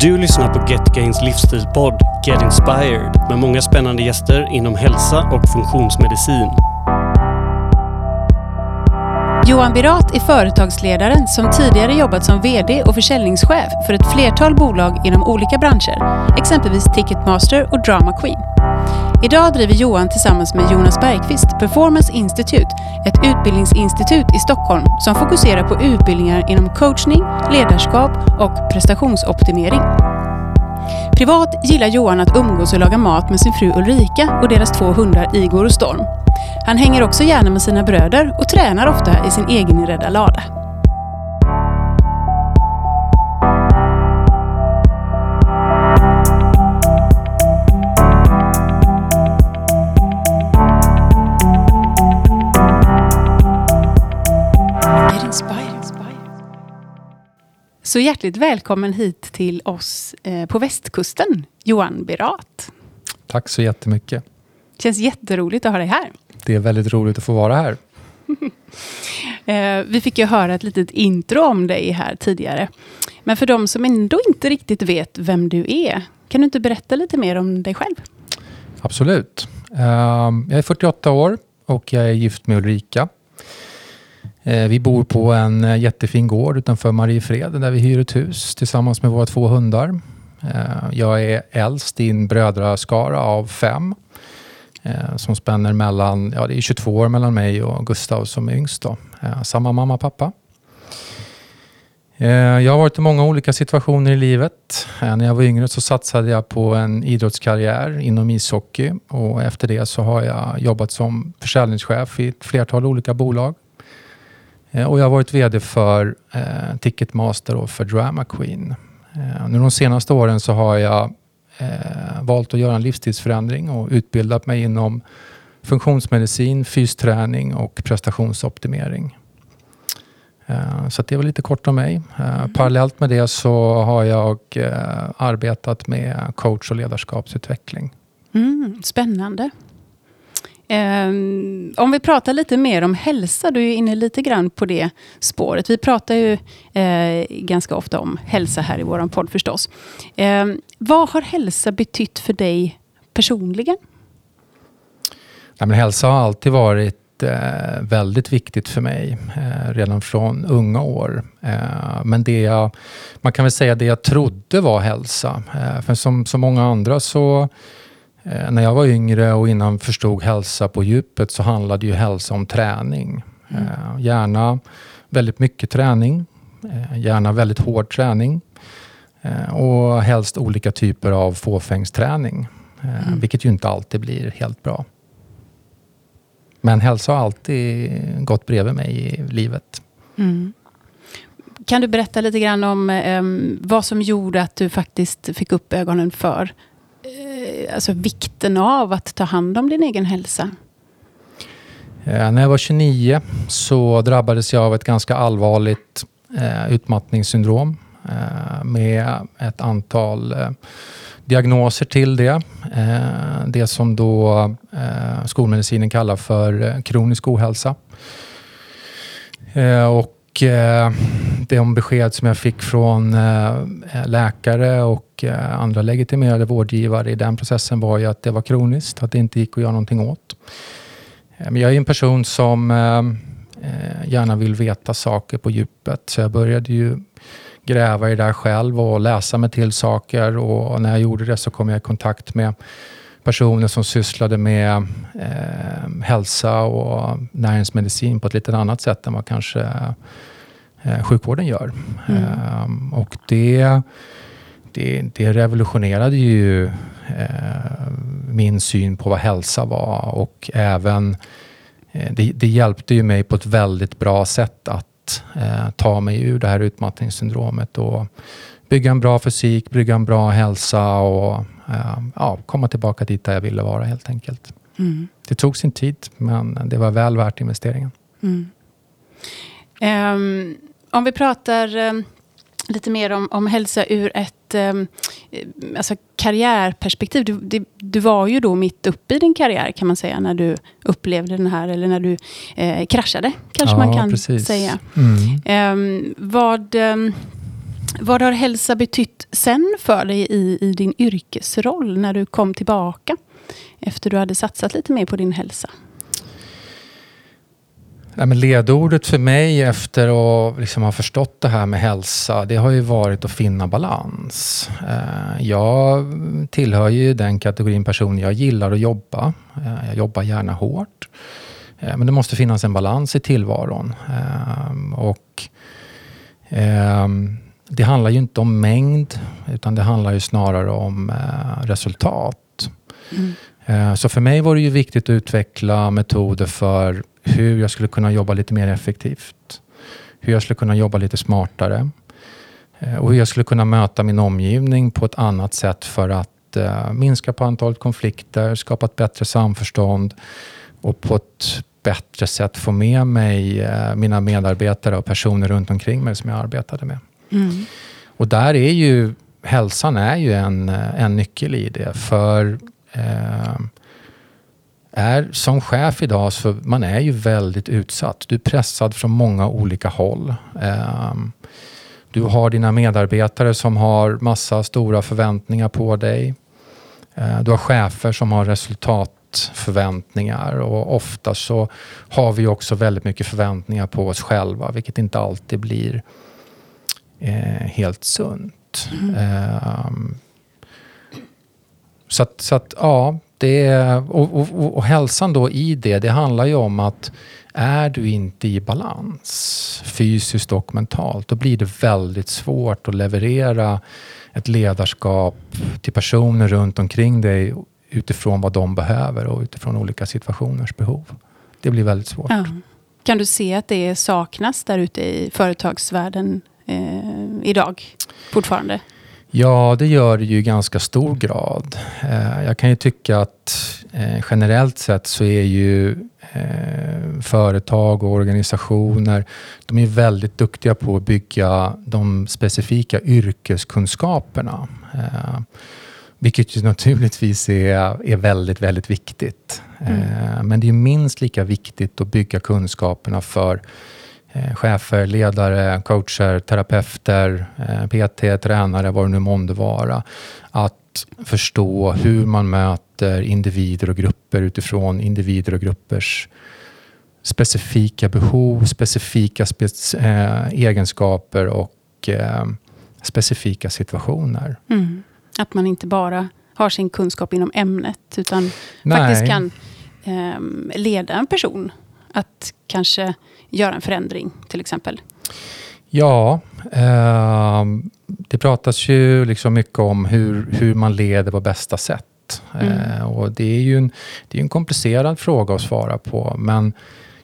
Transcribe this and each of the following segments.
Du lyssnar på Get Gains livsstilspodd Get Inspired med många spännande gäster inom hälsa och funktionsmedicin. Johan Birat är företagsledaren som tidigare jobbat som VD och försäljningschef för ett flertal bolag inom olika branscher, exempelvis Ticketmaster och Drama Queen. Idag driver Johan tillsammans med Jonas Bergqvist Performance Institute, ett utbildningsinstitut i Stockholm som fokuserar på utbildningar inom coachning, ledarskap och prestationsoptimering. Privat gillar Johan att umgås och laga mat med sin fru Ulrika och deras två hundar Igor och Storm. Han hänger också gärna med sina bröder och tränar ofta i sin egeninredda lada. Så hjärtligt välkommen hit till oss eh, på västkusten, Johan Berat. Tack så jättemycket. Känns jätteroligt att ha dig här. Det är väldigt roligt att få vara här. Eh, vi fick ju höra ett litet intro om dig här tidigare. Men för de som ändå inte riktigt vet vem du är, kan du inte berätta lite mer om dig själv? Absolut. Ehm, jag är 48 år och jag är gift med Ulrika. Eh, vi bor på en eh, jättefin gård utanför Mariefred där vi hyr ett hus tillsammans med våra två hundar. Eh, jag är äldst i en brödraskara av fem som spänner mellan, ja det är 22 år mellan mig och Gustav som är yngst då. Samma mamma och pappa. Jag har varit i många olika situationer i livet. När jag var yngre så satsade jag på en idrottskarriär inom ishockey och efter det så har jag jobbat som försäljningschef i ett flertal olika bolag. Eh, och jag har varit VD för eh, Ticketmaster och för Drama Queen. Nu de senaste åren så har jag eh, valt att göra en livsstilsförändring och utbildat mig inom funktionsmedicin, fysträning och prestationsoptimering. Eh, så det var lite kort om mig. Eh, mm. Parallellt med det så har jag eh, arbetat med coach och ledarskapsutveckling. Mm, spännande. Um, om vi pratar lite mer om hälsa, du är inne lite grann på det spåret. Vi pratar ju uh, ganska ofta om hälsa här i vår podd förstås. Um, vad har hälsa betytt för dig personligen? Nej, men hälsa har alltid varit eh, väldigt viktigt för mig, eh, redan från unga år. men det jag, man kan väl säga det jag trodde var hälsa. för som så många andra så när jag var yngre och innan förstod hälsa på djupet så handlade ju hälsa om träning. Mm. Eh, gärna väldigt mycket träning, eh, gärna väldigt hård träning och helst olika typer av fåfängsträning. Mm. Vilket ju inte alltid blir helt bra. Men hälsa har alltid gått bredvid mig i livet. Mm. Kan du berätta lite grann om um, vad som gjorde att du faktiskt fick upp ögonen för Eh, Eh, alltså vikten av att ta hand om din egen hälsa? Eh, när jag var 29 så drabbades jag av ett ganska allvarligt eh, utmattningssyndrom eh, med ett antal eh, diagnoser till det. Eh, det som då skolmedicinen kallar för kronisk ohälsa. och eh, de besked som jag fick från eh, läkare och eh, andra legitimerade vårdgivare i den processen var ju att det var kroniskt, att det inte gick att göra någonting åt. Eh, men jag är en person som eh, eh, gärna vill veta saker på djupet, så jag började ju gräva i det där själv och läsa mig till saker och när jag gjorde det så kom jag i kontakt med personer som sysslade med eh, hälsa och näringsmedicin på ett lite annat sätt än vad kanske eh, sjukvården gör. Mm. Eh, och det, det, det, revolutionerade ju eh, min syn på vad hälsa var och även eh, det, det, hjälpte ju mig på ett väldigt bra sätt att eh, ta mig ur det här utmattningssyndromet och bygga en bra fysik, bygga en bra hälsa och ja, komma tillbaka dit där jag ville vara helt enkelt. Mm. Det tog sin tid, men det var väl värt investeringen. Mm. Um, om vi pratar um, lite mer om, om hälsa ur ett um, alltså karriärperspektiv. Du, det, du, var ju då mitt uppe i din karriär kan man säga när du upplevde den här, eller när du eh, kraschade, kanske ja, man kan precis. säga. Mm. vad vad har hälsa betytt sen för dig i, i din yrkesroll när du kom tillbaka? Efter du hade satsat lite mer på din hälsa. Ja, men ledordet för mig efter att liksom ha förstått det här med hälsa, det har ju varit att finna balans. Eh, jag tillhör ju den kategorin personer, jag gillar att jobba. Eh, jag jobbar gärna hårt. Eh, men det måste finnas en balans i tillvaron. Och ehm, det handlar ju inte om mängd, utan det handlar ju snarare om resultat. Mm. Så för mig var det ju viktigt att utveckla metoder för hur jag skulle kunna jobba lite mer effektivt. Hur jag skulle kunna jobba lite smartare. Eh, och hur jag skulle kunna möta min omgivning på ett annat sätt för att minska på antalet konflikter, skapa ett bättre samförstånd och på ett bättre sätt få med mig mina medarbetare och personer runt omkring mig som jag arbetade med. Mm. Och där är ju hälsan är ju en, en nyckel i det. För eh, är som chef idag, så man är ju väldigt utsatt. Du är pressad från många olika håll. Eh, du har dina medarbetare som har massa stora förväntningar på dig. Eh, du har chefer som har resultatförväntningar och ofta så har vi också väldigt mycket förväntningar på oss själva, vilket inte alltid blir helt sunt. Mm. Så att, så att, ja, det, och, och, och hälsan då i det, det handlar ju om att är du inte i balans fysiskt och mentalt, då blir det väldigt svårt att leverera ett ledarskap till personer runt omkring dig utifrån vad de behöver och utifrån olika situationers behov. Det blir väldigt svårt. Ja. Kan du se att det saknas där ute i företagsvärlden eh, idag fortfarande? Ja, det gör det ju i ganska stor grad. Eh, jag kan ju tycka att eh, generellt sett så är ju eh, företag och organisationer, de är väldigt duktiga på att bygga de specifika yrkeskunskaperna. Vilket ju naturligtvis är, är väldigt, väldigt viktigt. Mm. Men det är minst lika viktigt att bygga kunskaperna för eh, chefer, ledare, coacher, terapeuter, eh, PT, tränare, vad det nu månde vara. Att förstå hur man möter individer och grupper utifrån individer och gruppers specifika behov, specifika spec eh, egenskaper och eh, specifika situationer. Mm. Att man inte bara har sin kunskap inom ämnet, utan Nej. faktiskt kan eh, leda en person att kanske göra en förändring till exempel? Ja, eh, det pratas ju liksom mycket om hur, hur man leder på bästa sätt. Mm. Eh, och det är ju en, det är en komplicerad fråga att svara på. Men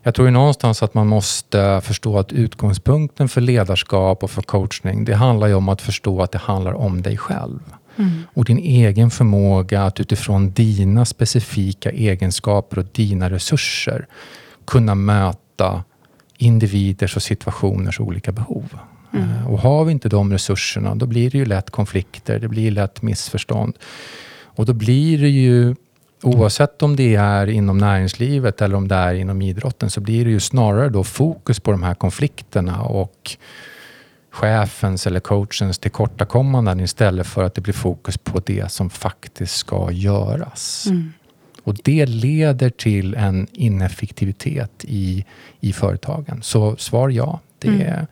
jag tror ju någonstans att man måste förstå att utgångspunkten för ledarskap och för coachning, det handlar ju om att förstå att det handlar om dig själv. Mm. Och din egen förmåga att utifrån dina specifika egenskaper och dina resurser kunna möta individers och situationers olika behov. Mm. Eh, och har vi inte de resurserna, då blir det ju lätt konflikter, det blir lätt missförstånd. Och då blir det ju, oavsett om det är inom näringslivet eller om det är inom idrotten, så blir det ju snarare då fokus på de här konflikterna och chefens eller coachens tillkortakommanden istället för att det blir fokus på det som faktiskt ska göras. Mm. Och det leder till en ineffektivitet i, i företagen. Så svar ja. Det, mm.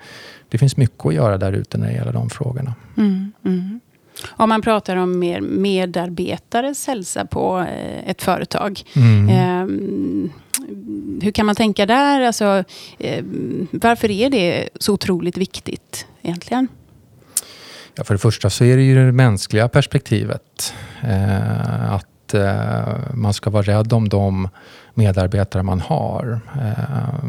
det finns mycket att göra där ute när det gäller de frågorna. Mm, mm. Om man pratar om mer medarbetares hälsa på eh, ett företag. Eh, hur kan man tänka där? Alltså, eh, varför är det så otroligt viktigt egentligen? Ja, för det första så är det ju det mänskliga perspektivet. Eh, att eh, man ska vara rädd om de medarbetare man har. Eh,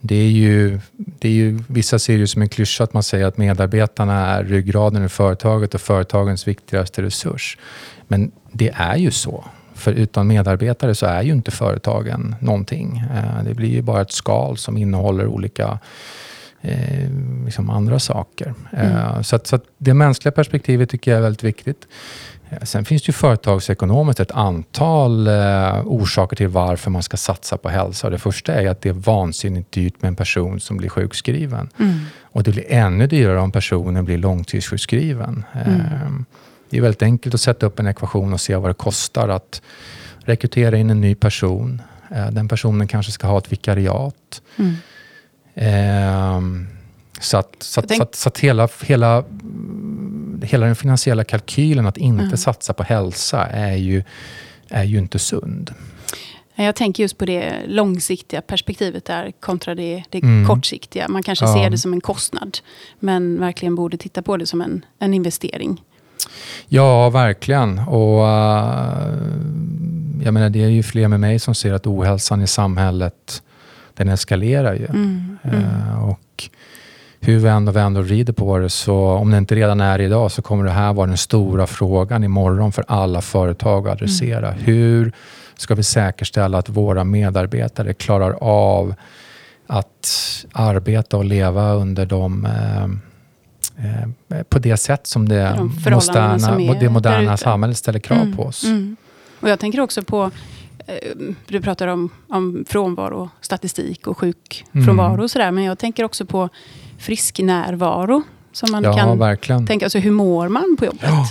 det är ju, det är ju, vissa ser det som en klyscha att man säger att medarbetarna är ryggraden i företaget och företagens viktigaste resurs. Men det är ju så. För utan medarbetare så är ju inte företagen någonting. Eh, det blir ju bara ett skal som innehåller olika eh, liksom andra saker. Mm. Eh, så, att, så att det mänskliga perspektivet tycker jag är väldigt viktigt. Sen finns det ju företagsekonomiskt ett antal eh, orsaker till varför man ska satsa på hälsa. Det första är att det är vansinnigt dyrt med en person som blir sjukskriven. Mm. Och det blir ännu dyrare om personen blir långtidssjukskriven. Mm. Eh, Det är väldigt enkelt att sätta upp en ekvation och se vad det kostar att rekrytera in en ny person. Eh, Den personen kanske ska ha ett vikariat. Mm. Ehm, så att, så att, så att, så att hela, hela, hela den finansiella kalkylen att inte Mm. satsa på hälsa är ju, är ju inte sund. Jag tänker just på det långsiktiga perspektivet där kontra det, det Mm. kortsiktiga. Man kanske Ja. ser det som en kostnad, men verkligen borde titta på det som en, en investering. Ja, verkligen. Och eh, jag menar, det är ju fler med mig som ser att ohälsan i samhället, den eskalerar ju. Mm. Mm. Eh, och hur vi ändå vänder och vrider på det, så om det inte redan är idag, så kommer det här vara den stora frågan imorgon för alla företag att adressera. Mm. Hur ska vi säkerställa att våra medarbetare klarar av att arbeta och leva under de eh, eh, på det sätt som det, De moderna, som det moderna samhället ställer krav Mm, på oss. Mm. Och jag tänker också på, eh, du pratar om, om frånvaro, statistik och sjukfrånvaro Mm. och sådär. Men jag tänker också på frisk närvaro. Som man Ja, kan verkligen. tänka, alltså hur mår man på jobbet? Ja.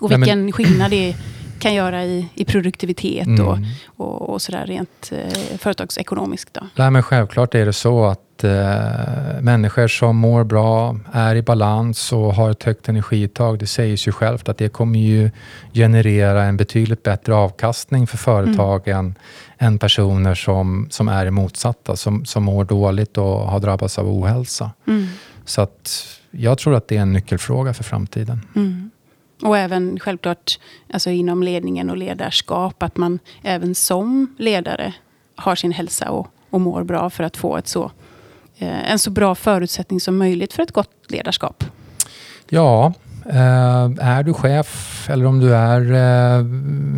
Och Nej, men- vilken skillnad det kan göra i, i produktivitet och, Mm. och, och sådär rent eh, företagsekonomiskt. Då. Nej, men självklart är det så att eh, människor som mår bra, är i balans och har ett högt energiuttag, det säger sig självt att det kommer ju generera en betydligt bättre avkastning för företag än, än personer som, som är motsatta, som, som mår dåligt och har drabbats av ohälsa. Mm. Så att jag tror att det är en nyckelfråga för framtiden. Mm. Och även självklart alltså inom ledningen och ledarskap, att man även som ledare har sin hälsa och, och mår bra för att få ett så, eh, en så bra förutsättning som möjligt för ett gott ledarskap. Ja, är du chef eller om du är eh,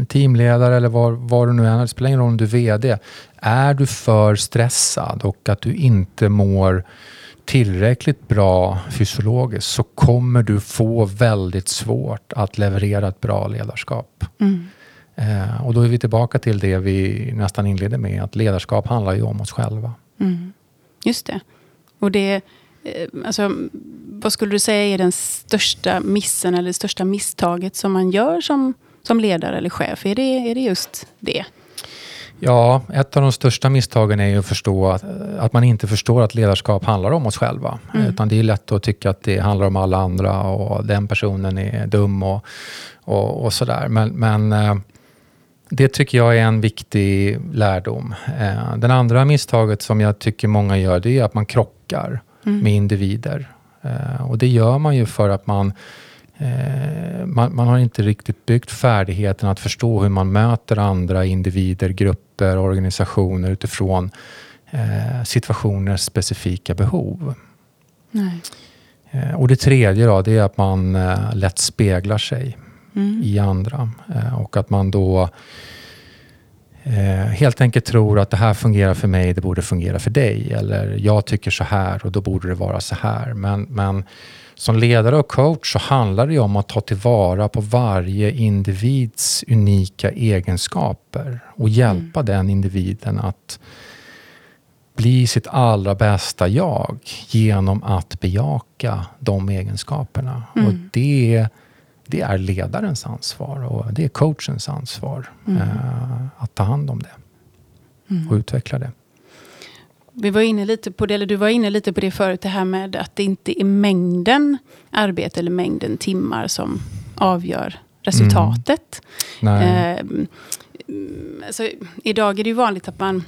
teamledare eller var, var du nu är, det spelar ingen roll om du är VD. Är du för stressad och att du inte mår tillräckligt bra fysiologiskt så kommer du få väldigt svårt att leverera ett bra ledarskap. Mm. Eh, och då är vi tillbaka till det vi nästan inledde med, att ledarskap handlar ju om oss själva. Mm. Just det. Och det, eh, alltså, vad skulle du säga är den största missen eller det största misstaget som man gör som, som ledare eller chef? Är det, är det just det? Ja, ett av de största misstagen är ju att förstå att, att man inte förstår att ledarskap handlar om oss själva. Mm. Utan det är lätt att tycka att det handlar om alla andra och den personen är dum och, och, och sådär. Men, men eh, det tycker jag är en viktig lärdom. Eh, Den andra misstaget som jag tycker många gör, det är att man krockar Mm. med individer. Eh, Och det gör man ju för att man Eh, man, man har inte riktigt byggt färdigheten att förstå hur man möter andra individer, grupper, organisationer utifrån eh, situationers specifika behov. Nej. Eh, och det tredje då, det är att man eh, lätt speglar sig Mm. i andra eh, och att man då helt enkelt tror att det här fungerar för mig, det borde fungera för dig. Eller jag tycker så här och då borde det vara så här. Men, men som ledare och coach så handlar det om att ta tillvara på varje individs unika egenskaper och hjälpa den individen att bli sitt allra bästa jag genom att bejaka de egenskaperna. Mm. Och det, det är ledarens ansvar och det är coachens ansvar Mm. eh, att ta hand om det Mm. och utveckla det. Vi var inne lite på det, eller du var inne lite på det förut, det här med att det inte är mängden arbete eller mängden timmar som avgör resultatet. Nej. Eh, mm, alltså, idag är det ju vanligt att man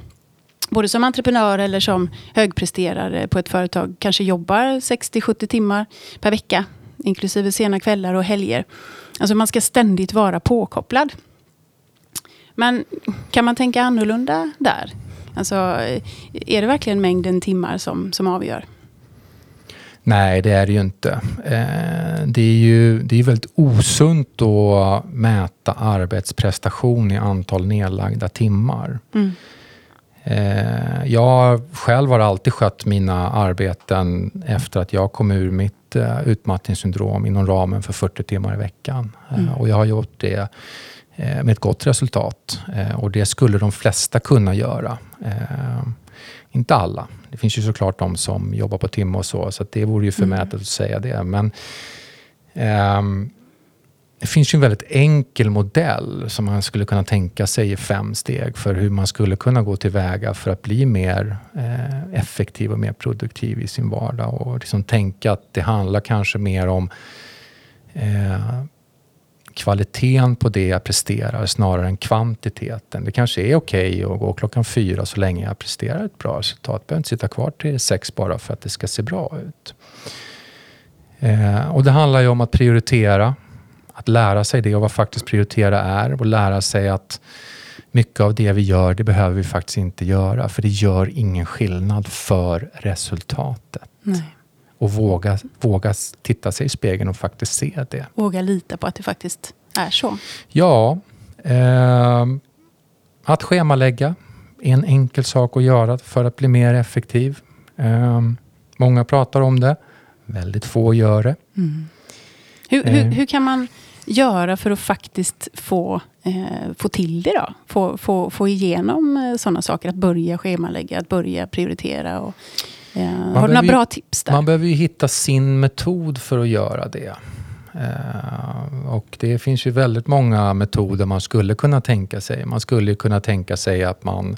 både som entreprenör eller som högpresterare på ett företag kanske jobbar 60-70 timmar per vecka. Inklusive sena kvällar och helger. Alltså man ska ständigt vara påkopplad. Men kan man tänka annorlunda där? Alltså, är det verkligen mängden timmar som, som avgör? Nej, det är det ju inte. Eh, det är ju det är väldigt osunt att mäta arbetsprestation i antal nedlagda timmar. Mm. Eh, jag själv har alltid skött mina arbeten efter att jag kom ur mitt eh, utmattningssyndrom inom ramen för 40 timmar i veckan. Eh, Mm. och jag har gjort det eh, med ett gott resultat. Och det skulle de flesta kunna göra. Inte alla. Det finns ju såklart de som jobbar på timme och så, så det vore ju förmätet mm. att säga det. Men um, det finns ju en väldigt enkel modell som man skulle kunna tänka sig i fem steg för hur man skulle kunna gå tillväga för att bli mer eh, effektiv och mer produktiv i sin vardag. Och liksom tänka att det handlar kanske mer om eh, kvaliteten på det jag presterar snarare än kvantiteten. Det kanske är okej okay att gå klockan fyra så länge jag presterar ett bra resultat. Jag behöver inte sitta kvar till sex bara för att det ska se bra ut. Eh, och det handlar ju om att prioritera att lära sig det och vad faktiskt prioritera är och lära sig att mycket av det vi gör, det behöver vi faktiskt inte göra. För det gör ingen skillnad för resultatet. Nej. Och våga, våga titta sig i spegeln och faktiskt se det. Våga lita på att det faktiskt är så. Ja. Eh, att schemalägga är en enkel sak att göra för att bli mer effektiv. Eh, många pratar om det. Väldigt få gör det. Mm. Hur, hur, ehm. hur, kan man göra för att faktiskt få, eh, få till det då? Få, få, få igenom eh, sådana saker, att börja schemalägga, att börja prioritera. Och, eh, har du några bra tips där? Man behöver ju hitta sin metod för att göra det. Uh, och det finns ju väldigt många metoder man skulle kunna tänka sig. Man skulle kunna tänka sig att man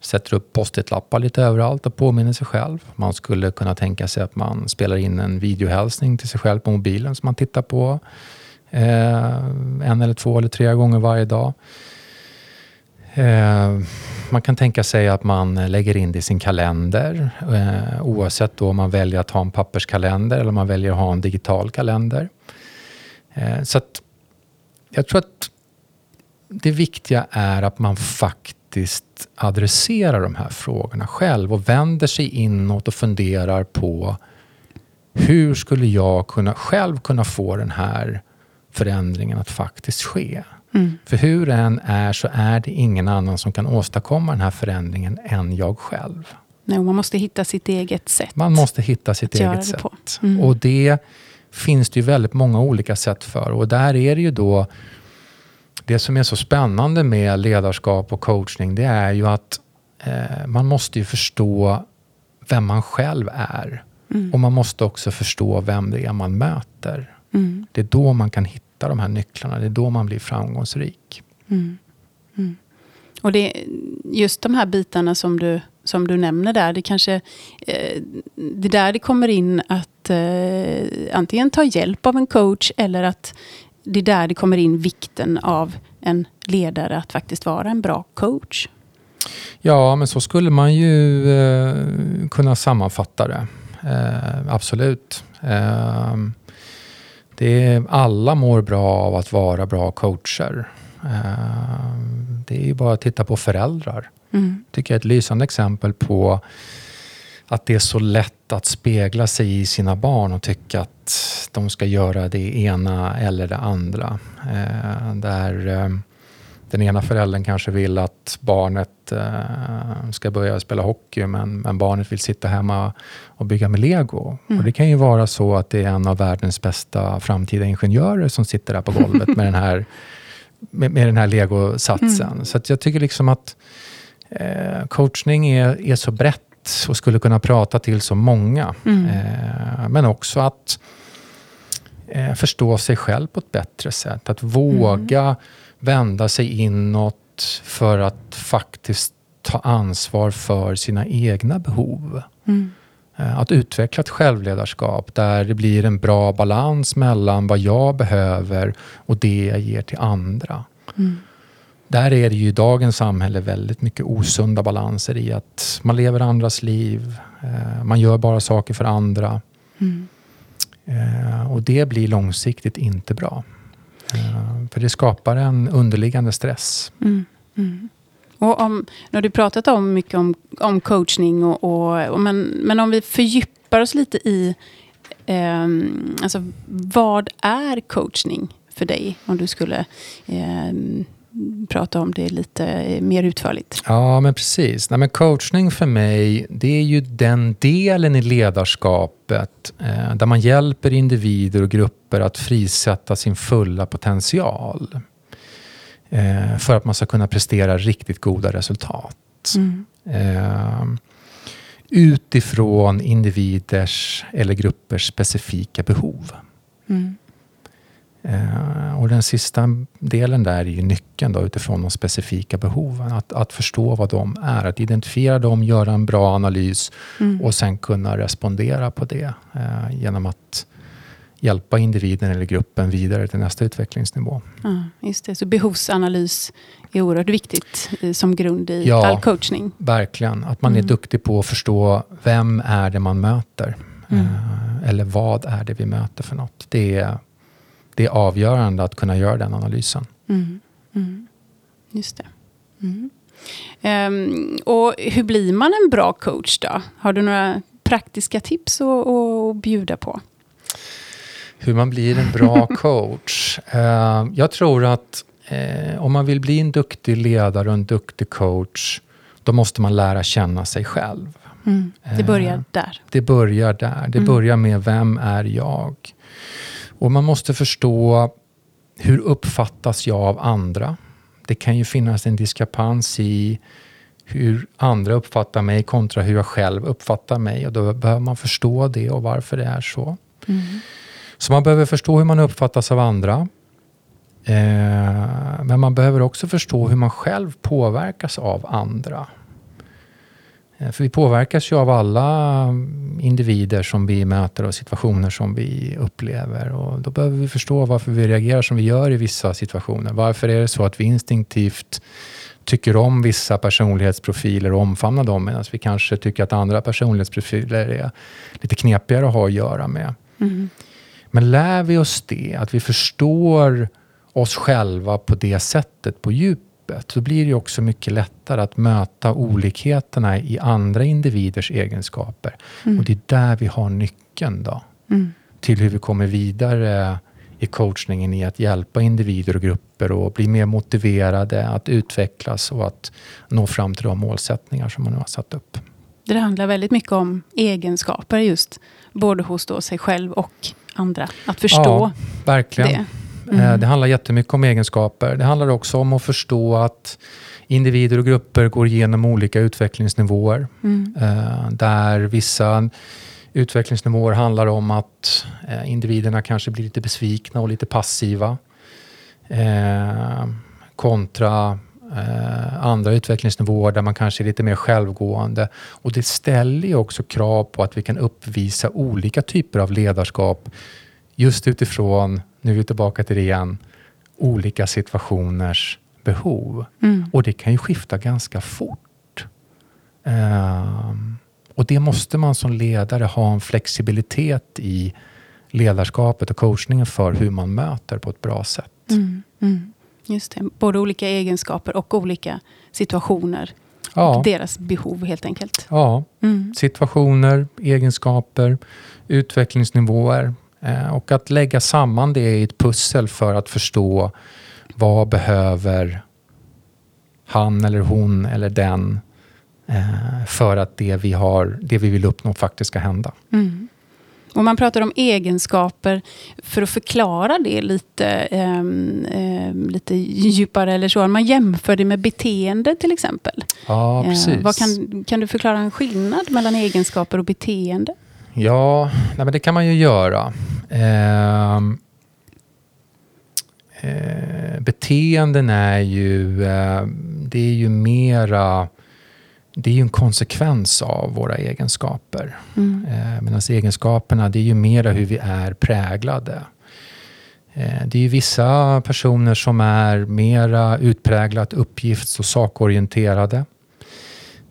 sätter upp post-it-lappar lite överallt och påminner sig själv. Man skulle kunna tänka sig att man spelar in en videohälsning till sig själv på mobilen som man tittar på. Eh, en eller två eller tre gånger varje dag. Eh, man kan tänka sig att man lägger in det i sin kalender eh, oavsett då om man väljer att ha en papperskalender eller om man väljer att ha en digital kalender. Eh, så att jag tror att det viktiga är att man faktiskt adresserar de här frågorna själv och vänder sig inåt och funderar på hur skulle jag kunna, själv kunna få den här förändringen att faktiskt ske. Mm. För hur det än är så är det ingen annan som kan åstadkomma den här förändringen än jag själv. Nej, man måste hitta sitt eget sätt. Man måste hitta sitt eget sätt. Mm. Och det finns det ju väldigt många olika sätt för. Och där är det ju då det som är så spännande med ledarskap och coachning det är ju att eh, man måste ju förstå vem man själv är. Mm. Och man måste också förstå vem det är man möter. Mm. Det är då man kan hitta de här nycklarna. Det är då man blir framgångsrik. Mm. Mm. Och det, just de här bitarna som du, som du nämner där, det kanske eh, det där det kommer in att eh, antingen ta hjälp av en coach eller att det är där det kommer in vikten av en ledare att faktiskt vara en bra coach. Ja, men så skulle man ju eh, kunna sammanfatta det. Eh, absolut. Eh, det är, alla mår bra av att vara bra coacher. Eh, det är bara att titta på föräldrar. Mm. tycker jag är ett lysande exempel på att det är så lätt att spegla sig i sina barn och tycka att de ska göra det ena eller det andra. Eh, där eh, den ena föräldern kanske vill att barnet eh, ska börja spela hockey men, men, barnet vill sitta hemma och bygga med lego. Mm. Och det kan ju vara så att det är en av världens bästa framtida ingenjörer som sitter där på golvet med den här, med, med den här legosatsen. Mm. Så jag tycker liksom att eh, coachning är, är så brett och skulle kunna prata till så många. Mm. Eh, men också att eh, förstå sig själv på ett bättre sätt. Att våga mm. Vända sig inåt för att faktiskt ta ansvar för sina egna behov. Mm. Eh, att utveckla ett självledarskap där det blir en bra balans mellan vad jag behöver och det jag ger till andra. Mm där är det ju i dagens samhälle väldigt mycket osunda balanser i att man lever andras liv, eh, man gör bara saker för andra. Mm. Eh, och det blir långsiktigt inte bra. Eh, för det skapar en underliggande stress. Mm. Mm. Och om, nu har du pratat om mycket om, om coachning, och, och, och men, men om vi fördjupar oss lite i eh, alltså, vad är coachning för dig? Om du skulle eh, prata om det lite mer utförligt. Ja, men precis. Nej, men coachning för mig, det är ju den delen i ledarskapet eh, där man hjälper individer och grupper att frisätta sin fulla potential. Eh, för att man ska kunna prestera riktigt goda resultat. Mm. Eh, utifrån individers eller gruppers specifika behov. Mm. Eh, och den sista delen där är ju nyckeln då, utifrån de specifika behoven. Att, att förstå vad de är, att identifiera dem, göra en bra analys Mm. och sen kunna respondera på det eh, genom att hjälpa individen eller gruppen vidare till nästa utvecklingsnivå. Ja, just det. Så behovsanalys är oerhört viktigt eh, som grund i Ja. all coachning. Verkligen, att man är Mm. duktig på att förstå vem är det man möter? Mm. Eh, eller vad är det vi möter för något? Det är, det är avgörande att kunna göra den analysen. Mm. Mm. Just det. Mm. Ehm, och hur blir man en bra coach då? Har du några praktiska tips att, bjuda på? Hur man blir en bra coach. Eh, jag tror att eh, om man vill bli en duktig ledare och en duktig coach, då måste man lära känna sig själv. Mm. Det börjar Eh, där. Det börjar där. Det Mm. börjar med vem är jag? Och man måste förstå hur uppfattas jag av andra? Det kan ju finnas en diskrepans i hur andra uppfattar mig kontra hur jag själv uppfattar mig. Och då behöver man förstå det och varför det är så. Mm. Så man behöver förstå hur man uppfattas av andra. Eh, men man behöver också förstå hur man själv påverkas av andra. Eh, för vi påverkas ju av alla individer som vi möter och situationer som vi upplever. Och då behöver vi förstå varför vi reagerar som vi gör i vissa situationer. Varför är det så att vi instinktivt tycker om vissa personlighetsprofiler och omfamnar dem medan vi kanske tycker att andra personlighetsprofiler är lite knepigare att ha att göra med. Mm. Men lär vi oss det, att vi förstår oss själva på det sättet, på djupet, så blir det också mycket lättare att möta olikheterna i andra individers egenskaper. Mm. Och det är där vi har nyckeln då, Mm. till hur vi kommer vidare i coachningen i att hjälpa individer och grupper att bli mer motiverade, att utvecklas och att nå fram till de målsättningar som man nu har satt upp. Det handlar väldigt mycket om egenskaper just. Både hos sig själv och andra. Att förstå Ja, verkligen. det. Eh, Mm. Det handlar jättemycket om egenskaper. Det handlar också om att förstå att individer och grupper går igenom olika utvecklingsnivåer. Mm. eh, Där vissa utvecklingsnivåer handlar om att eh, individerna kanske blir lite besvikna och lite passiva. Kontra andra utvecklingsnivåer där man kanske är lite mer självgående. Och det ställer ju också krav på att vi kan uppvisa olika typer av ledarskap just utifrån, nu är vi tillbaka till det igen, olika situationers behov. Mm. Och det kan ju skifta ganska fort. Ehm, och det måste man som ledare ha en flexibilitet i ledarskapet och coachningen för hur man möter på ett bra sätt. Mm. Mm. Just det. Både olika egenskaper och olika situationer. Ja, Och deras behov helt enkelt. ja, Mm. situationer, egenskaper, utvecklingsnivåer och att lägga samman det i ett pussel för att förstå vad behöver han eller hon eller den eh, för att det vi, har, det vi vill uppnå faktiskt ska hända. Mm. Och man pratar om egenskaper, för att förklara det lite, ehm, lite djupare eller så. Man jämför det med beteende till exempel. Ja, Eh, precis. vad kan, kan du förklara en skillnad mellan egenskaper och beteende? Ja, nej men det kan man ju göra. Ehm, eh, beteenden är ju, eh, det är ju mera, det är ju en konsekvens av våra egenskaper. Mm. Eh, Medan egenskaperna, det är ju mera hur vi är präglade. Eh, Det är ju vissa personer som är mera utpräglat uppgifts och sakorienterade.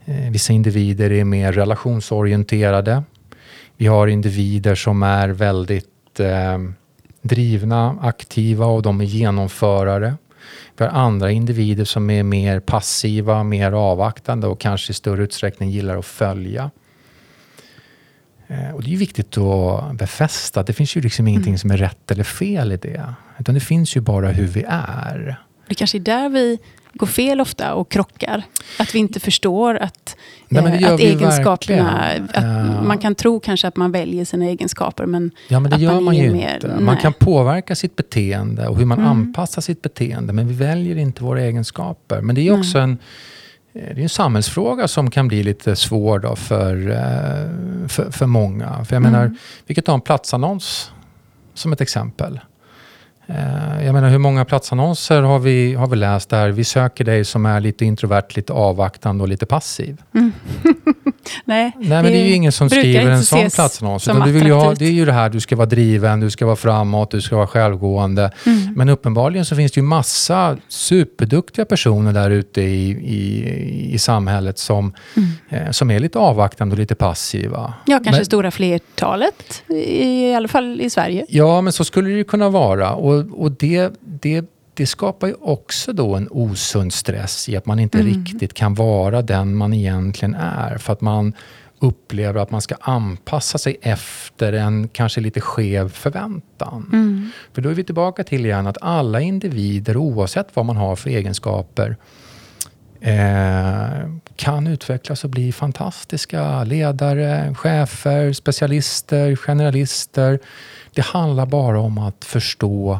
Eh, Vissa individer är mer relationsorienterade. Vi har individer som är väldigt eh, drivna, aktiva och de är genomförare. Vi har andra individer som är mer passiva, mer avvaktande och kanske i större utsträckning gillar att följa. Eh, Och det är viktigt att befästa. Det finns ju liksom ingenting som är rätt eller fel i det. Utan det finns ju bara hur vi är. Det kanske är där vi går fel ofta och krockar. Att vi inte förstår att, Nej, eh, att egenskaperna... Att Ja. Man kan tro kanske att man väljer sina egenskaper, men Ja, men det gör man man ju mer- inte. nej. Man kan påverka sitt beteende och hur man Mm. anpassar sitt beteende. Men vi väljer inte våra egenskaper. Men det är också en, det är en samhällsfråga som kan bli lite svår då för, eh, för, för många. För jag Mm. menar, vi kan ta en platsannons som ett exempel. Eh, jag menar hur många platsannonser har vi, har vi läst där vi söker dig som är lite introvert, lite avvaktande och lite passiv? Mm. Nej, Nej men det är ju ingen som skriver en sån platsannons. Utan du vill ju ha, det är ju det här, du ska vara driven, du ska vara framåt, du ska vara självgående. Mm. Men uppenbarligen så finns det ju massa superduktiga personer där ute i, i, i samhället som, Mm. eh, som är lite avvaktande och lite passiva. Ja, kanske Men- stora flertalet, i alla fall i Sverige. Ja, men så skulle det ju kunna vara. Och, och det, det, det skapar ju också då en osund stress i att man inte Mm. riktigt kan vara den man egentligen är. För att man upplever att man ska anpassa sig efter en kanske lite skev förväntan. Mm. För då är vi tillbaka till igen att alla individer, oavsett vad man har för egenskaper, eh, kan utvecklas och bli fantastiska ledare, chefer, specialister, generalister. Det handlar bara om att förstå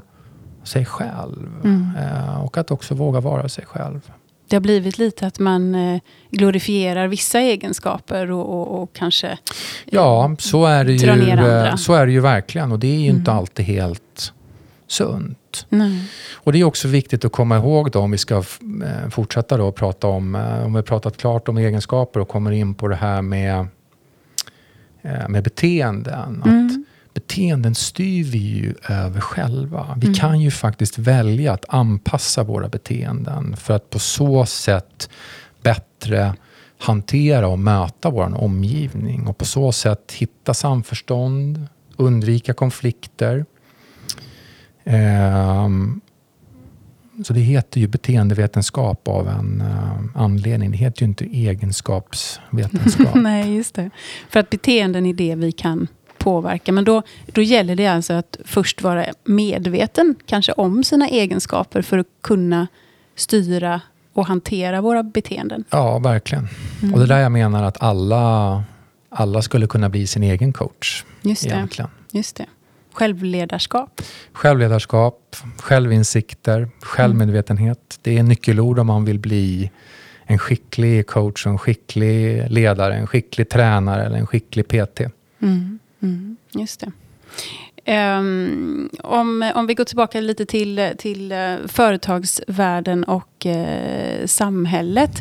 sig själv Mm. eh, och att också våga vara sig själv. Det har blivit lite att man eh, glorifierar vissa egenskaper och, och, och kanske... eh, Ja, så är det ju, så är det ju verkligen och det är ju inte Mm. alltid helt sunt. Nej. Och det är också viktigt att komma ihåg då om vi ska fortsätta då prata om, om vi har pratat klart om egenskaper och kommer in på det här med, med beteenden. Mm. Beteenden styr vi ju över själva. Vi Mm. kan ju faktiskt välja att anpassa våra beteenden för att på så sätt bättre hantera och möta vår omgivning och på så sätt hitta samförstånd, undvika konflikter. Ehm, så det heter ju beteendevetenskap av en eh, anledning. Det heter ju inte egenskapsvetenskap. Nej, just det. För att beteenden är det vi kan påverka. Men då, då gäller det alltså att först vara medveten kanske om sina egenskaper för att kunna styra och hantera våra beteenden. Ja, verkligen. Mm. Och det är där jag menar att alla, alla skulle kunna bli sin egen coach. Just det. Egentligen. Just det. Självledarskap. Självledarskap, självinsikter, självmedvetenhet. Det är nyckelord om man vill bli en skicklig coach, en skicklig ledare, en skicklig tränare eller en skicklig PT. Mm. Mm. Just det. Ehm, om, om vi går tillbaka lite till, till eh, företagsvärlden och eh, samhället.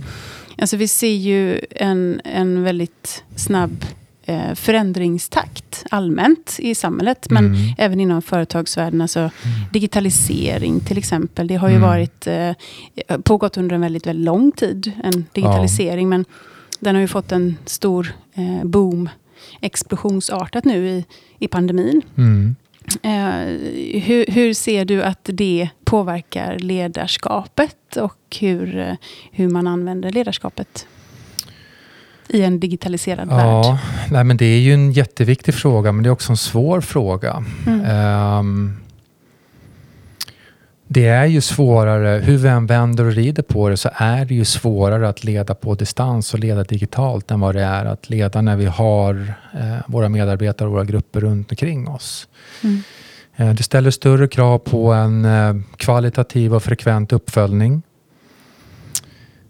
Alltså vi ser ju en, en väldigt snabb eh, förändringstakt allmänt i samhället. Men Mm. även inom företagsvärlden. Alltså digitalisering till exempel. Det har ju Mm. varit eh, pågått under en väldigt, väldigt lång tid. En digitalisering. Men den har ju fått en stor boom explosionsartat nu i, i pandemin. Mm. Eh, hur, hur ser du att det påverkar ledarskapet och hur, eh, hur man använder ledarskapet i en digitaliserad värld? Ja, nej, men det är ju en jätteviktig fråga men det är också en svår fråga. Mm. Ehm, det är ju svårare, hur vi än vänder och rider på det, så är det ju svårare att leda på distans och leda digitalt än vad det är att leda när vi har eh, våra medarbetare och våra grupper runt omkring oss. Mm. Eh, det ställer större krav på en eh, kvalitativ och frekvent uppföljning.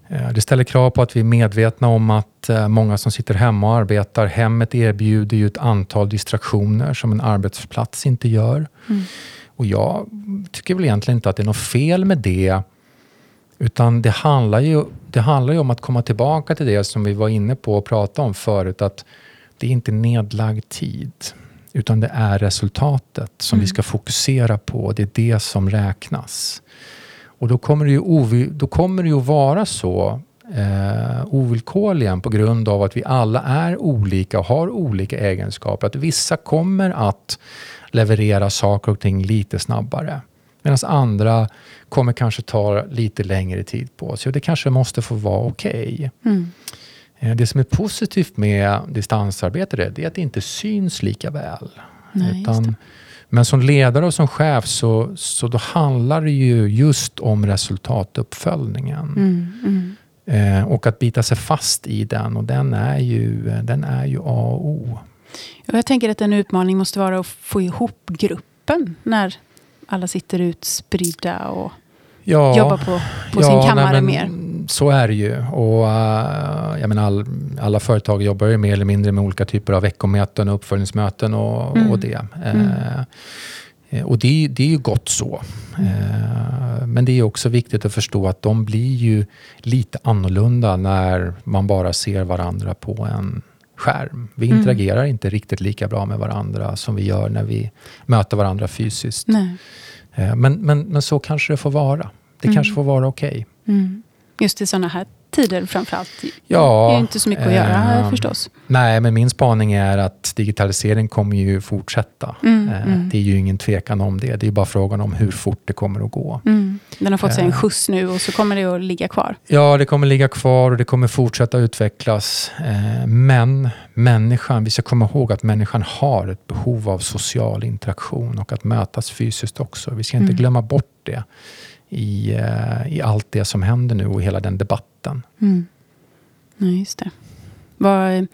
Eh, Det ställer krav på att vi är medvetna om att eh, många som sitter hemma och arbetar, hemmet erbjuder ju ett antal distraktioner som en arbetsplats inte gör. Mm. Och jag tycker väl egentligen inte att det är något fel med det. Utan det handlar ju, det handlar ju om att komma tillbaka till det som vi var inne på och pratade om förut. Att det är inte nedlagd tid. Utan det är resultatet som Mm. vi ska fokusera på. Det är det som räknas. Och då kommer det ju, då kommer det ju vara så eh, ovillkorligen på grund av att vi alla är olika och har olika egenskaper. Att vissa kommer att leverera saker och ting lite snabbare. Medan andra kommer kanske ta lite längre tid på sig. Och det kanske måste få vara okej. Mm. Eh, Det som är positivt med distansarbete är det är att det inte syns lika väl. Nej, det. men som ledare och som chef så, så då handlar det ju just om resultatuppföljningen. Mm. Mm. Eh, och att bita sig fast i den. Och den är ju, den är ju A och O. Jag tänker att en utmaning måste vara att få ihop gruppen när alla sitter utspridda och Ja, jobbar på, på sin kammare nej, men mer. så är det ju. Och, uh, jag menar, all, alla företag jobbar ju mer eller mindre med olika typer av veckomöten och uppföljningsmöten och, mm. och det. Mm. Uh, och det, det, är ju gott så. Uh, men det är också viktigt att förstå att de blir ju lite annorlunda när man bara ser varandra på en skärm. Vi mm. interagerar inte riktigt lika bra med varandra som vi gör när vi möter varandra fysiskt. Men, men, men så kanske det får vara. Det mm. kanske får vara okej. Okay. Mm. Just i sådana här tider framförallt. Ja, det är ju inte så mycket att göra eh, förstås. Nej, men min spaning är att digitalisering kommer ju fortsätta. Mm, eh, mm. Det är ju ingen tvekan om det. Det är bara frågan om hur fort det kommer att gå. Mm. Den har fått sig en eh. skjuts nu och så kommer det att ligga kvar. Ja, det kommer ligga kvar och det kommer fortsätta utvecklas. Eh, men människan, vi ska komma ihåg att människan har ett behov av social interaktion och att mötas fysiskt också. Vi ska inte mm. glömma bort det i, eh, i allt det som händer nu och hela den debatten. Mm. Ja, just det. Vad,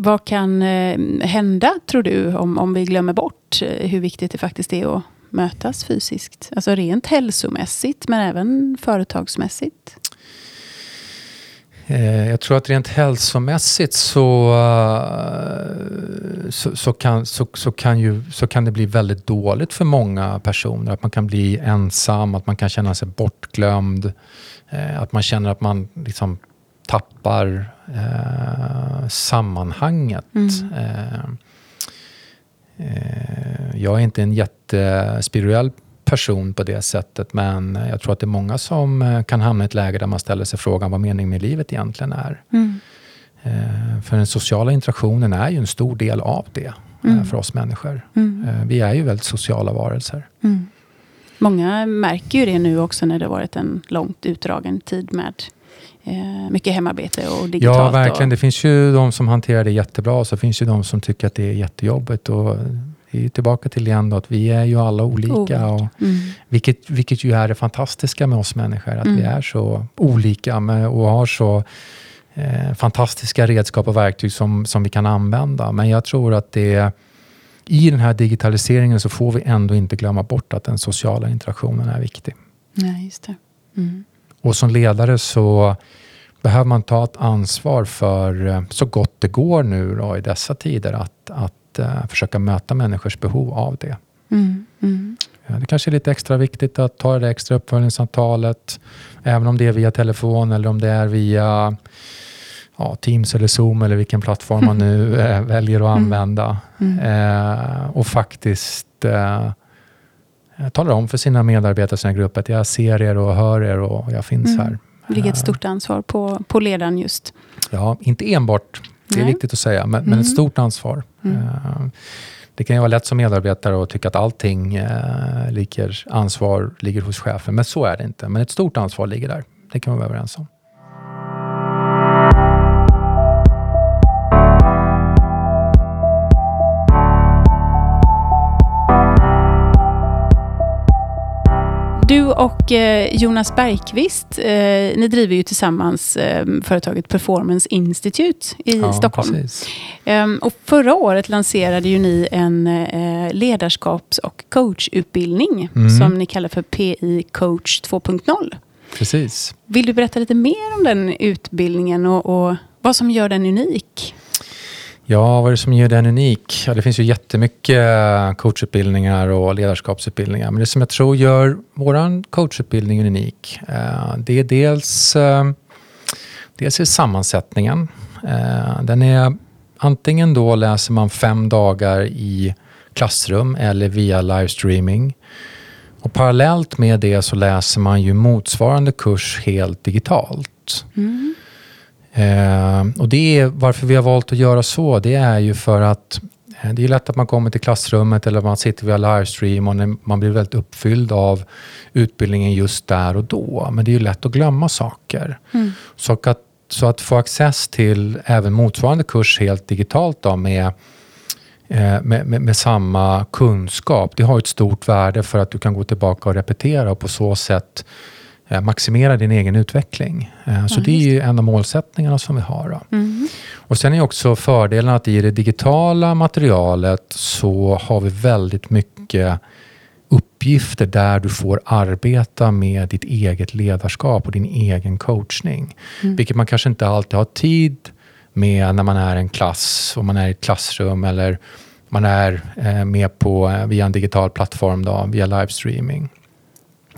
vad kan eh, hända, tror du, om, om vi glömmer bort eh, hur viktigt det faktiskt är att mötas fysiskt? Alltså rent hälsomässigt, men även företagsmässigt? Eh, jag tror att rent hälsomässigt så, så, så, kan, så, så, kan ju, så kan det bli väldigt dåligt för många personer. Att man kan bli ensam, att man kan känna sig bortglömd. Eh, att man känner att man liksom tappar eh, sammanhanget. Mm. Eh, eh, jag är inte en jättespirituell person på det sättet. Men jag tror att det är många som eh, kan hamna i ett läge där man ställer sig frågan vad meningen med livet egentligen är. Mm. Eh, för den sociala interaktionen är ju en stor del av det eh, mm. för oss människor. Mm. Vi är ju väldigt sociala varelser. Mm. Många märker ju det nu också när det varit en långt utdragen tid med mycket hemarbete och digitalt. Ja, verkligen. Och... Det finns ju de som hanterar det jättebra och så finns ju de som tycker att det är jättejobbigt. Och är tillbaka till igen då, att vi är ju alla olika. Och mm. vilket, vilket ju är det fantastiska med oss människor, att mm. vi är så olika med, och har så eh, fantastiska redskap och verktyg som, som vi kan använda. Men jag tror att det i den här digitaliseringen så får vi ändå inte glömma bort att den sociala interaktionen är viktig. Nej, just det. Mm. Och som ledare så behöver man ta ett ansvar för, eh, så gott det går nu då, i dessa tider, att, att uh, försöka möta människors behov av det. Mm, mm. Ja, det kanske är lite extra viktigt att ta det extra uppföljningssamtalet, även om det är via telefon eller om det är via ja, Teams eller Zoom eller vilken plattform man nu äh, väljer att mm. använda. Uh, och faktiskt uh, talar om för sina medarbetare, sina grupper, att jag ser er och hör er och jag finns här. Det ligger ett stort ansvar på, på ledaren just. Ja, inte enbart det är Nej. viktigt att säga, men, mm. men ett mm. stort ansvar. Mm. Eh, det kan ju vara lätt som medarbetare att tycka att allting eh, ligger, ansvar ligger hos chefen, men så är det inte. Men ett stort ansvar ligger där. Det kan vi vara överens om. Du och eh, Jonas Bergqvist, eh, ni driver ju tillsammans eh, företaget Performance Institute i ja, Stockholm. Ehm, och förra året lanserade ju ni en ledarskaps och coachutbildning mm. som ni kallar för PI Coach 2.0. Precis. Vill du berätta lite mer om den utbildningen och, och vad som gör den unik? Ja, vad är det som gör den unik? Ja, det finns ju jättemycket eh, coachutbildningar och ledarskapsutbildningar. Men det som jag tror gör vår coachutbildning unik, eh, det är dels, eh, dels är sammansättningen. Den är antingen då läser man fem dagar i klassrum eller via livestreaming. Och parallellt med det så läser man ju motsvarande kurs helt digitalt. Mm. Eh, och det är varför vi har valt att göra så. Det är ju för att eh, det är lätt att man kommer till klassrummet eller man sitter via livestream och man blir väldigt uppfylld av utbildningen just där och då. Men det är ju lätt att glömma saker. Mm. Så, att, så att få access till även motsvarande kurs helt digitalt då med eh, med, med, med, samma kunskap. Det har ett stort värde för att du kan gå tillbaka och repetera och på så sätt maximera din egen utveckling. Eh, så det är ju en av målsättningarna som vi har. Mm. Och Sen är också fördelen att i det digitala materialet så har vi väldigt mycket uppgifter där du får arbeta med ditt eget ledarskap och din egen coachning. Mm. Vilket man kanske inte alltid har tid med när man är en klass och man är i ett klassrum eller man är eh, med på, eh, via en digital plattform, då, via livestreaming.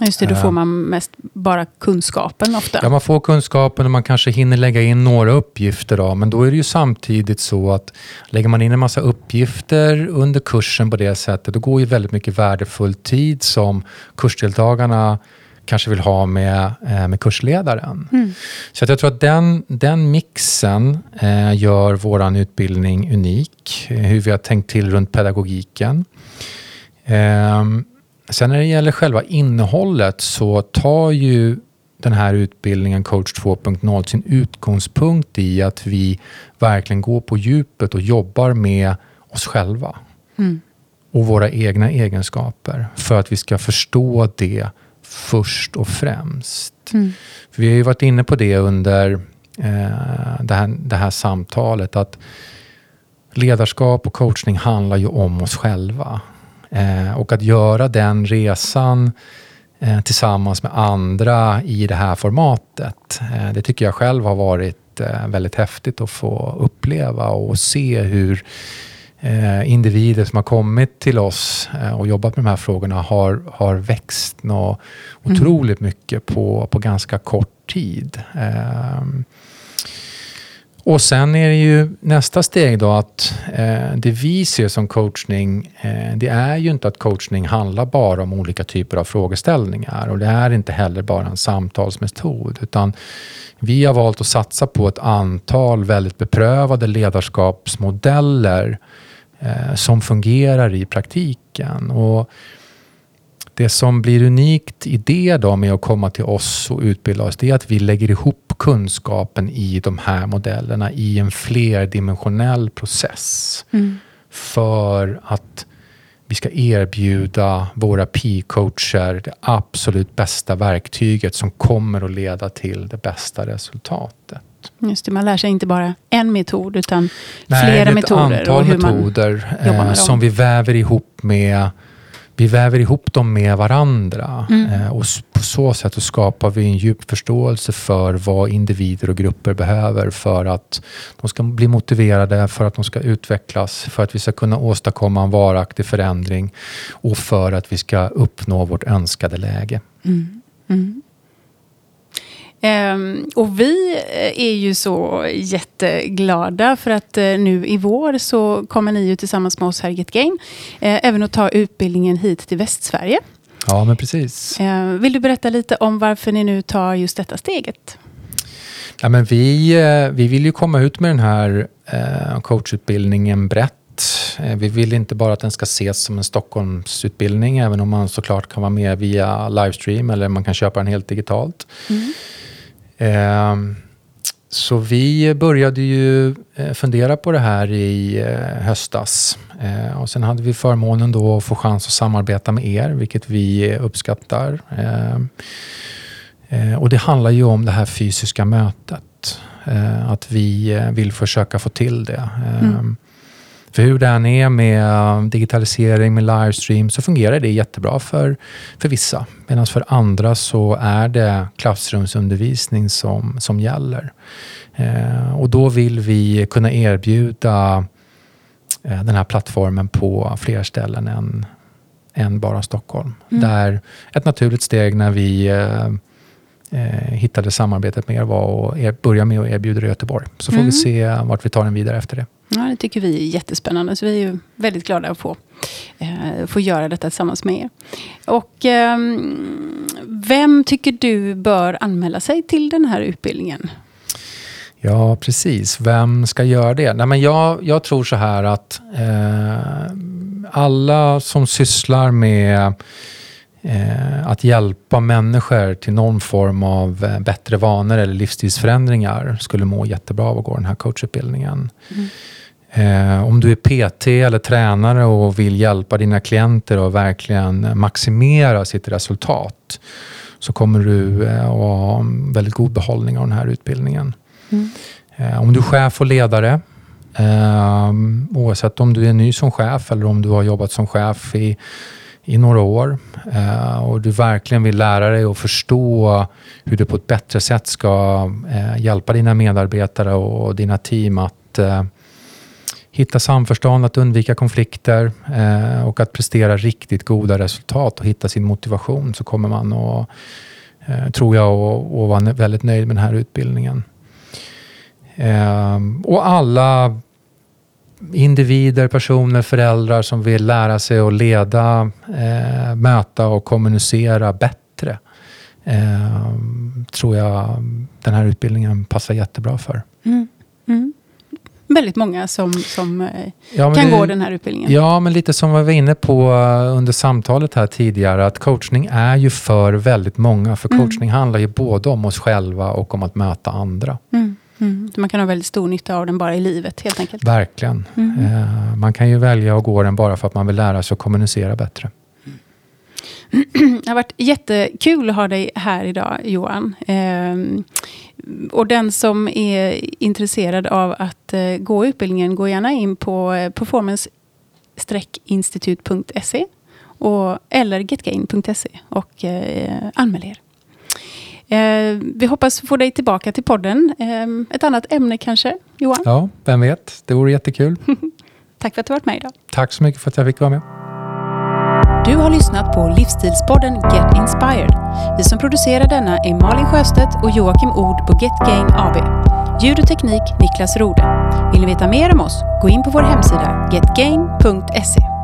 Just det, då får man mest bara kunskapen ofta. Ja, man får kunskapen och man kanske hinner lägga in några uppgifter. Då, men då är det ju samtidigt så att lägger man in en massa uppgifter under kursen på det sättet, då går ju väldigt mycket värdefull tid som kursdeltagarna kanske vill ha med, eh, med kursledaren. Mm. Så att jag tror att den, den mixen eh, gör vår utbildning unik. Eh, hur vi har tänkt till runt pedagogiken. Eh, sen när det gäller själva innehållet så tar ju den här utbildningen, coach 2.0, sin utgångspunkt i att vi verkligen går på djupet och jobbar med oss själva. Mm. Och våra egna egenskaper för att vi ska förstå det först och främst. Mm. För vi har ju varit inne på det under eh, det, här, det här samtalet att ledarskap och coachning handlar ju om oss själva. Eh, och att göra den resan eh, tillsammans med andra i det här formatet. Eh, det tycker jag själv har varit eh, väldigt häftigt att få uppleva och se hur eh, individer som har kommit till oss eh, och jobbat med de här frågorna har, har växt något mm. otroligt mycket på, på ganska kort tid. Och sen är det ju nästa steg då att eh, det vi ser som coachning, eh, det är ju inte att coachning handlar bara om olika typer av frågeställningar och det är inte heller bara en samtalsmetod utan vi har valt att satsa på ett antal väldigt beprövade ledarskapsmodeller eh, som fungerar i praktiken. Och det som blir unikt i det då med att komma till oss och utbilda oss, det är att vi lägger ihop kunskapen i de här modellerna i en flerdimensionell process. Mm. För att vi ska erbjuda våra P-coacher det absolut bästa verktyget som kommer att leda till det bästa resultatet. Just det, man lär sig inte bara en metod utan Nej, flera metoder. Nej, ett antal metoder eh, som vi väver ihop med vi väver ihop dem med varandra mm. eh, och på så sätt så skapar vi en djup förståelse för vad individer och grupper behöver för att de ska bli motiverade, för att de ska utvecklas, för att vi ska kunna åstadkomma en varaktig förändring och för att vi ska uppnå vårt önskade läge. Mm. Mm. Um, och vi är ju så jätteglada för att uh, nu i vår så kommer ni ju tillsammans med oss här i Get Game uh, även att ta utbildningen hit till Västsverige. Ja, men precis. Uh, vill du berätta lite om varför ni nu tar just detta steget? Ja, men vi, vi vill ju komma ut med den här coachutbildningen brett vi vill inte bara att den ska ses som en Stockholmsutbildning, även om man såklart kan vara med via livestream eller man kan köpa den helt digitalt. Mm. Ehm, så vi började ju eh, fundera på det här i eh, höstas. Ehm, och sen hade vi förmånen då att få chans att samarbeta med er, vilket vi uppskattar. Ehm, eh, och det handlar ju om det här fysiska mötet. Att vi vill försöka få till det. Mm. För hur det än är med digitalisering, med livestream, så fungerar det jättebra för, för vissa. Medan för andra så är det klassrumsundervisning som, som gäller. Eh, och då vill vi kunna erbjuda eh, den här plattformen på fler ställen än, än bara Stockholm. Mm. Där ett naturligt steg när vi eh, eh hittade samarbetet med er var att börja med att erbjuda det i Göteborg. Så får mm. vi se vart vi tar den vidare efter det. Ja, det tycker vi är jättespännande. Så vi är väldigt glada att få, eh, få göra detta tillsammans med er. Och, eh, vem tycker du bör anmäla sig till den här utbildningen? Ja, precis. Vem ska göra det? Nej, men jag, jag tror så här att eh, alla som sysslar med eh, att hjälpa människor till någon form av eh, bättre vanor eller livsstilsförändringar skulle må jättebra av att gå den här coachutbildningen. Mm. Eh, om du är PT eller tränare och vill hjälpa dina klienter att verkligen maximera sitt resultat så kommer du eh, att ha en väldigt god behållning av den här utbildningen. Mm. Eh, om du är chef och ledare, eh, oavsett om du är ny som chef eller om du har jobbat som chef i i några år eh, och du verkligen vill lära dig och förstå hur du på ett bättre sätt ska eh, hjälpa dina medarbetare och dina team att eh, hitta samförstånd, att undvika konflikter eh, och att prestera riktigt goda resultat och hitta sin motivation så kommer man att, eh, tror jag, att vara väldigt nöjd med den här utbildningen. Eh, och alla individer, personer, föräldrar som vill lära sig att leda, eh, möta och kommunicera bättre. Eh, tror jag den här utbildningen passar jättebra för. Mm. Mm. Väldigt många som, som eh, ja, kan det, gå den här utbildningen. Ja, men lite som vi var inne på eh, under samtalet här tidigare, att coachning är ju för väldigt många. För mm. coachning mm. handlar ju både om oss själva och om att möta andra. Mm. Mm. Man kan ha väldigt stor nytta av den bara i livet helt enkelt. Verkligen. Mm. Eh, man kan ju välja att gå den bara för att man vill lära sig att kommunicera bättre. Det har varit jättekul att ha dig här idag Johan. Eh, och den som är intresserad av att eh, gå utbildningen, gå gärna in på eh, performance-institut.se eller getgain.se och eh, anmäl er. Eh, vi hoppas få dig tillbaka till podden. Eh, ett annat ämne kanske, Johan? Ja, vem vet. Det vore jättekul. Tack för att du varit med idag. Tack så mycket för att jag fick vara med. Du har lyssnat på Livsstilspodden Get Inspired. Vi som producerar denna är Malin Sjöstedt och Joakim Ord på Get Gain AB. Ljud och teknik Niklas Rode. Vill ni veta mer om oss? Gå in på vår hemsida getgain.se.